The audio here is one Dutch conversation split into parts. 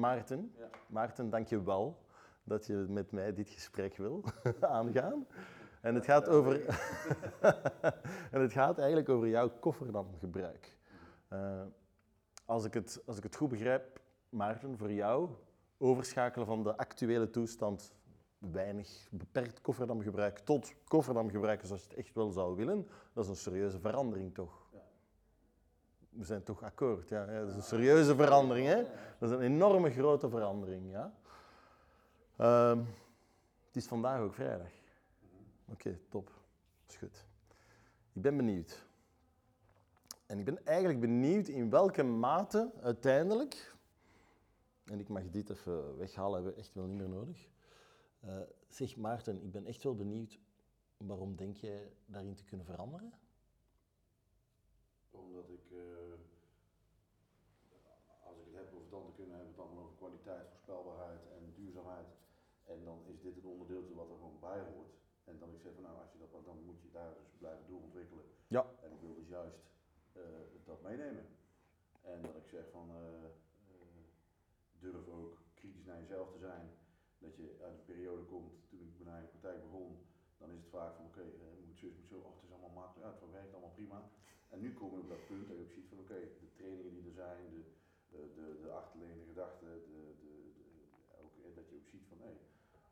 Maarten. Ja. Maarten, dank je wel dat je met mij dit gesprek wil aangaan. En het gaat, over en het gaat eigenlijk over jouw kofferdamgebruik. Eh als, ik het, als ik het goed begrijp, Maarten, voor jou overschakelen van de actuele toestand weinig beperkt kofferdamgebruik tot kofferdamgebruik zoals je het echt wel zou willen, dat is een serieuze verandering toch? We zijn toch akkoord, ja. dat is een serieuze verandering, hè? Dat is een enorme grote verandering, ja. Ehm, het is vandaag ook vrijdag. Oké, top. is goed. Ik ben benieuwd. En ik ben eigenlijk benieuwd in welke mate uiteindelijk, en ik mag dit even weghalen, hebben we echt wel niet meer nodig. Eh, zeg Maarten, ik ben echt wel benieuwd, waarom denk jij daarin te kunnen veranderen? Omdat ik, eh, als ik het heb over tanden kunnen, hebben we het dan over kwaliteit, voorspelbaarheid en duurzaamheid. En dan is dit het onderdeeltje wat er gewoon bij hoort. En dan ik zeg van nou, als je dat, dan moet je daar dus blijven doorontwikkelen. Ja. En ik wil dus juist eh, dat meenemen. En dat ik zeg van eh, eh, durf ook kritisch naar jezelf te zijn. Dat je uit een periode komt, toen ik mijn eigen praktijk begon, dan is het vaak van oké, eh, moet zus, moet zo, het is allemaal makkelijk uit, het werkt allemaal prima. En nu kom je op dat punt dat je ook ziet van oké, de trainingen die er zijn, de, de, de, de achterliggende gedachten, de, de, ook, dat je ook ziet van hé,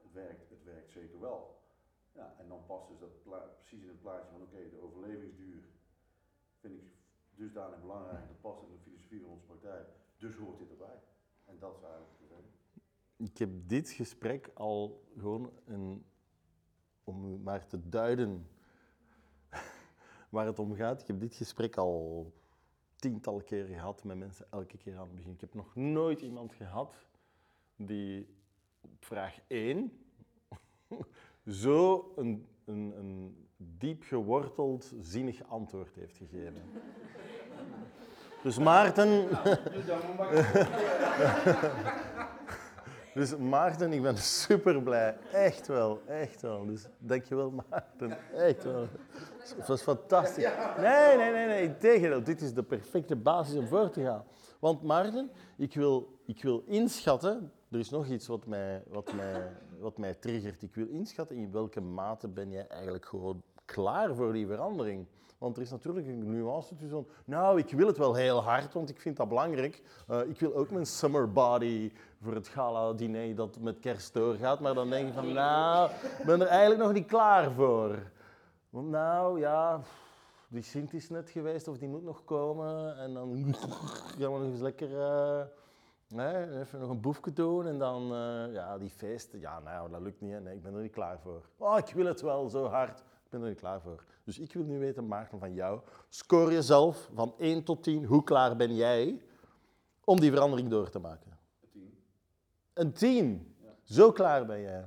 het, werkt, het werkt zeker wel. Ja, en dan past dus dat precies in het plaatje van oké, de overlevingsduur vind ik dusdanig belangrijk, dat past in de filosofie van onze praktijk, dus hoort dit erbij. En dat is eigenlijk het probleem. Ik heb dit gesprek al gewoon een, om maar te duiden waar het om gaat. Ik heb dit gesprek al tientallen keren gehad met mensen, elke keer aan het begin. Ik heb nog nooit iemand gehad die op vraag 1 zo een, een, een diep geworteld, zinnig antwoord heeft gegeven. Dus Maarten, Dus Maarten, ik ben super blij. Echt wel, echt wel. Dus dankjewel Maarten. Echt wel. Het was fantastisch. Nee, nee, nee, nee. Integendeel, dit is de perfecte basis om voor te gaan. Want Maarten, ik wil, ik wil inschatten. Er is nog iets wat mij, wat, mij, wat mij triggert. Ik wil inschatten in welke mate ben jij eigenlijk gewoon klaar voor die verandering. Want er is natuurlijk een nuance tussen nou, ik wil het wel heel hard, want ik vind dat belangrijk. Eh, ik wil ook mijn summer body voor het gala-diner dat met kerst doorgaat. Maar dan denk je van, nou, ik ben er eigenlijk nog niet klaar voor. Want nou, ja, die Sint is net geweest of die moet nog komen. En dan gaan we nog eens lekker eh, hè, even nog een boefje doen. En dan, eh, ja, die feesten, ja, nou, dat lukt niet. Hè. Nee, ik ben er niet klaar voor. Oh, ik wil het wel zo hard. Ik ben er niet klaar voor. Dus ik wil nu weten, Maarten, van jou. Score jezelf van 1 tot 10. Hoe klaar ben jij om die verandering door te maken? Het team. Een 10. Zo klaar ben jij.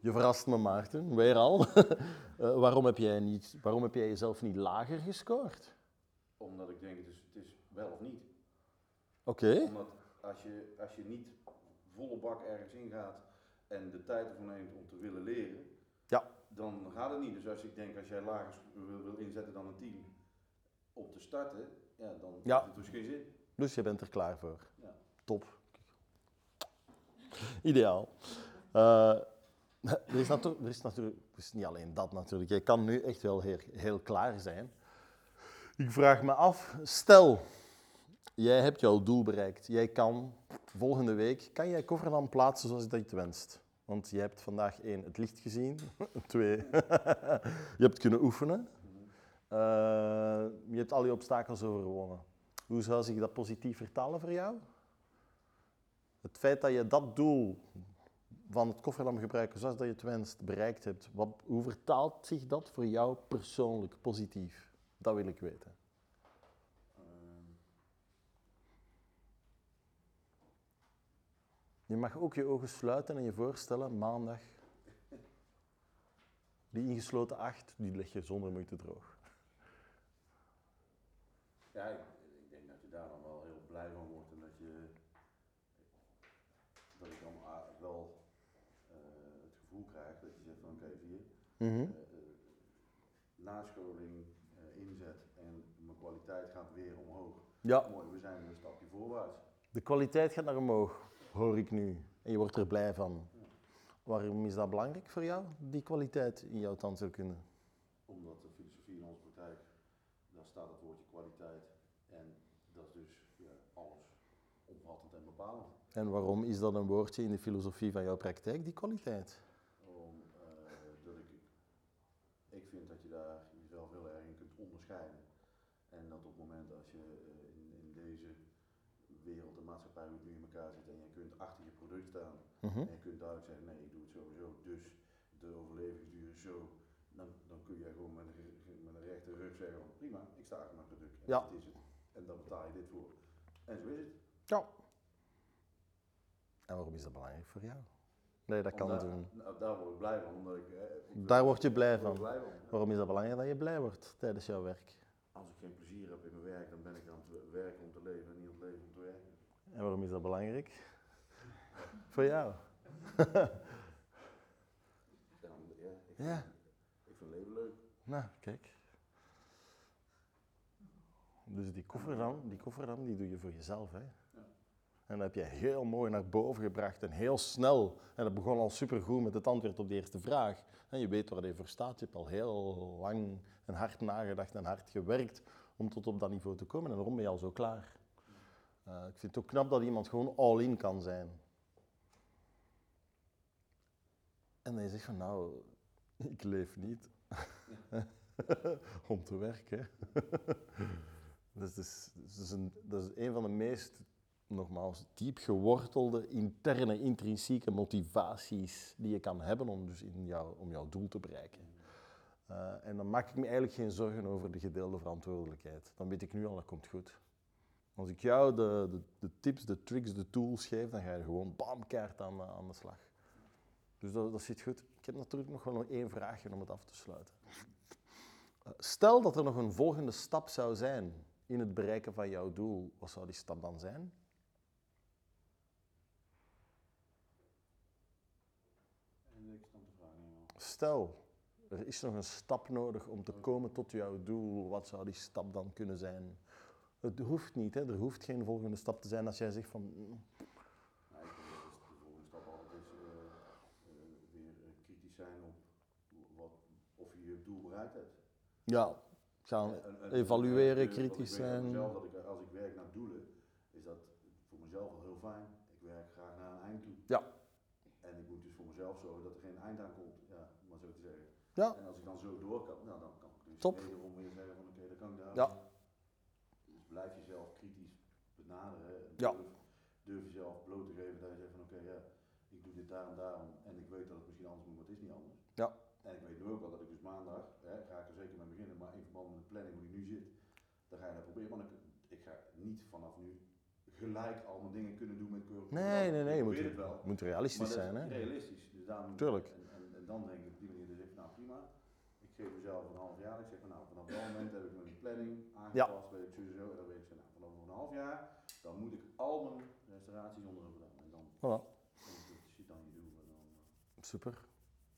Je verrast me, Maarten, weer al. Eh, waarom, heb jij niet, waarom heb jij jezelf niet lager gescoord? Omdat ik denk, het is, het is wel of niet. Oké. Omdat als je, als je niet volle bak ergens ingaat en de tijd ervoor neemt om te willen leren, Ja. dan gaat het niet. Dus als ik denk, als jij lager wil, inzetten dan een team om te starten, ja, dan Ja. heeft het dus geen zin. Dus je bent er klaar voor. Ja. Top. Ideaal. Eh, er, is er is natuurlijk is niet alleen dat natuurlijk. Je kan nu echt wel heel, heel klaar zijn. Ik vraag me af, stel, jij hebt jouw doel bereikt. Jij kan volgende week, kan jij Kofferdam plaatsen zoals dat je wenst? Want je hebt vandaag één, het licht gezien. Twee, je hebt kunnen oefenen. Eh, je hebt al die obstakels overwonnen. Hoe zou zich dat positief vertalen voor jou? Het feit dat je dat doel van het kofferdam gebruiken zoals dat je het wenst bereikt hebt, wat, hoe vertaalt zich dat voor jou persoonlijk positief? Dat wil ik weten. Je mag ook je ogen sluiten en je voorstellen, maandag, die ingesloten acht, die leg je zonder moeite droog. ja, ik, ik denk dat je daar dan wel heel blij van wordt en dat je dat ik dan ah, wel eh, het gevoel krijg dat je zegt van oké, zie je, Mhm. eh, eh, nascholing eh, inzet en mijn kwaliteit gaat weer omhoog. Ja, Mooi, we zijn weer een stapje voorwaarts. De kwaliteit gaat naar omhoog, hoor ik nu. En je wordt er blij van. Waarom is dat belangrijk voor jou, die kwaliteit in jouw tandheelkunde? Omdat de filosofie in onze praktijk, daar staat het woordje kwaliteit. En dat is dus ja, alles omvattend en bepalend. En waarom is dat een woordje in de filosofie van jouw praktijk, die kwaliteit? Om, eh, dat ik, ik vind dat je daar jezelf heel erg in kunt onderscheiden. En dat op het moment als je eh, in, in deze wereld, de maatschappij, hoe het nu in elkaar zit en je kunt achter je product staan Mhm. en je kunt duidelijk zeggen, nee, ik doe het sowieso, dus de overlevingsduur is zo, dan, dan kun je gewoon met een, met een rechte rug zeggen van prima, ik sta achter mijn product en Ja. dit is het. En daar betaal je dit voor. En zo is het. Ja. En waarom is dat belangrijk voor jou? Nee, dat kan doen. Nou, daar word ik blij van, omdat ik... eh, ik Daar word je blij van. blij van. Waarom is dat belangrijk dat je blij wordt tijdens jouw werk? Als ik geen plezier heb in mijn werk, dan ben ik aan het werken om te leven en niet aan het leven om te werken. En waarom is dat belangrijk? voor jou? Ja, ja, ik, Ja. Vind, ik vind leven leuk. Nou, kijk. Dus die koffer dan, die koffer dan, die doe je voor jezelf, hè? En dat heb je heel mooi naar boven gebracht en heel snel. En dat begon al supergoed met het antwoord op de eerste vraag. En je weet waar je voor staat. Je hebt al heel lang en hard nagedacht en hard gewerkt om tot op dat niveau te komen. En daarom ben je al zo klaar. Eh, ik vind het ook knap dat iemand gewoon all-in kan zijn. En dat je zegt van nou, ik leef niet om te werken. dat, is, dat, is een, dat is van de meest, nogmaals, diep gewortelde, interne, intrinsieke motivaties die je kan hebben om, dus in jou, om jouw doel te bereiken. Eh, en dan maak ik me eigenlijk geen zorgen over de gedeelde verantwoordelijkheid. Dan weet ik nu al, dat komt goed. Als ik jou de, de, de tips, de tricks, de tools geef, dan ga je gewoon bam, keihard aan, de- aan de slag. Dus dat, dat zit goed. Ik heb natuurlijk nog wel nog één vraagje om het af te sluiten. Eh, Stel dat er nog een volgende stap zou zijn in het bereiken van jouw doel, wat zou die stap dan zijn? Stel, er is nog een stap nodig om te komen tot jouw doel, wat zou die stap dan kunnen zijn? Het hoeft niet, hè? er hoeft geen volgende stap te zijn als jij zegt van, mm, Nou, ik denk dat de volgende stap altijd is eh, eh, weer eh, kritisch zijn op wat, of je je doel bereikt hebt. ja, gaan En- en- evalueren, en- kritisch zijn. Mezelf, dat ik, als ik werk naar doelen, is dat voor mezelf al heel fijn. Ik werk graag naar een eind toe. Ja. En ik moet dus voor mezelf zorgen dat er geen eind aan komt, ja, om maar zo te zeggen. Ja. En als ik dan zo door kan, nou, dan kan ik dus Top. wederom weer zeggen van oké, dan kan ik daar. Ja. Dus blijf jezelf kritisch benaderen. En Ja. durf, durf jezelf bloot te geven dat je zegt van oké, ja, ik doe dit daar en daarom. En ik weet dat het misschien anders moet, maar het is niet anders. Ja. En ik weet nu ook wel dat ik dus maandag, hè, ga ik er zeker mee beginnen, maar in verband met de planning hoe die nu zit, dan ga je dat proberen. Want ik, ik ga niet vanaf nu gelijk al mijn dingen kunnen doen met curve. Nee, nee, nee, je moet, het wel. moet realistisch dat zijn. Hè? realistisch. Dus daarom, Tuurlijk. En, en, en dan denk. Ik geef mezelf een half jaar. Ik zeg van nou, vanaf dat moment heb ik mijn planning aangepast. Weet ik sowieso. En dan weet ik zo, nou, vanaf een half jaar, dan moet ik al mijn restauraties onder gedaan. En dan, Voilà. dan dat is dan je dan, eh, Super.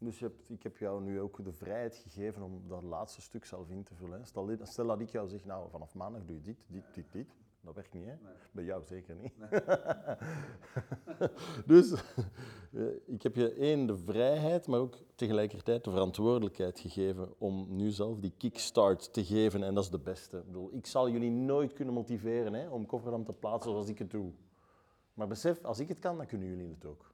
Dus je hebt, ik heb jou nu ook de vrijheid gegeven om dat laatste stuk zelf in te vullen. Stel, dat ik jou zeg, nou vanaf maandag doe je dit, dit, dit, dit. Dat werkt niet, hè? nee. Bij jou zeker niet. dus ik heb je één de vrijheid, maar ook tegelijkertijd de verantwoordelijkheid gegeven om nu zelf die kickstart te geven. En dat is de beste. Ik, bedoel, ik zal jullie nooit kunnen motiveren hè, om Kofferdam te plaatsen zoals ik het doe. Maar besef, als ik het kan, dan kunnen jullie het ook.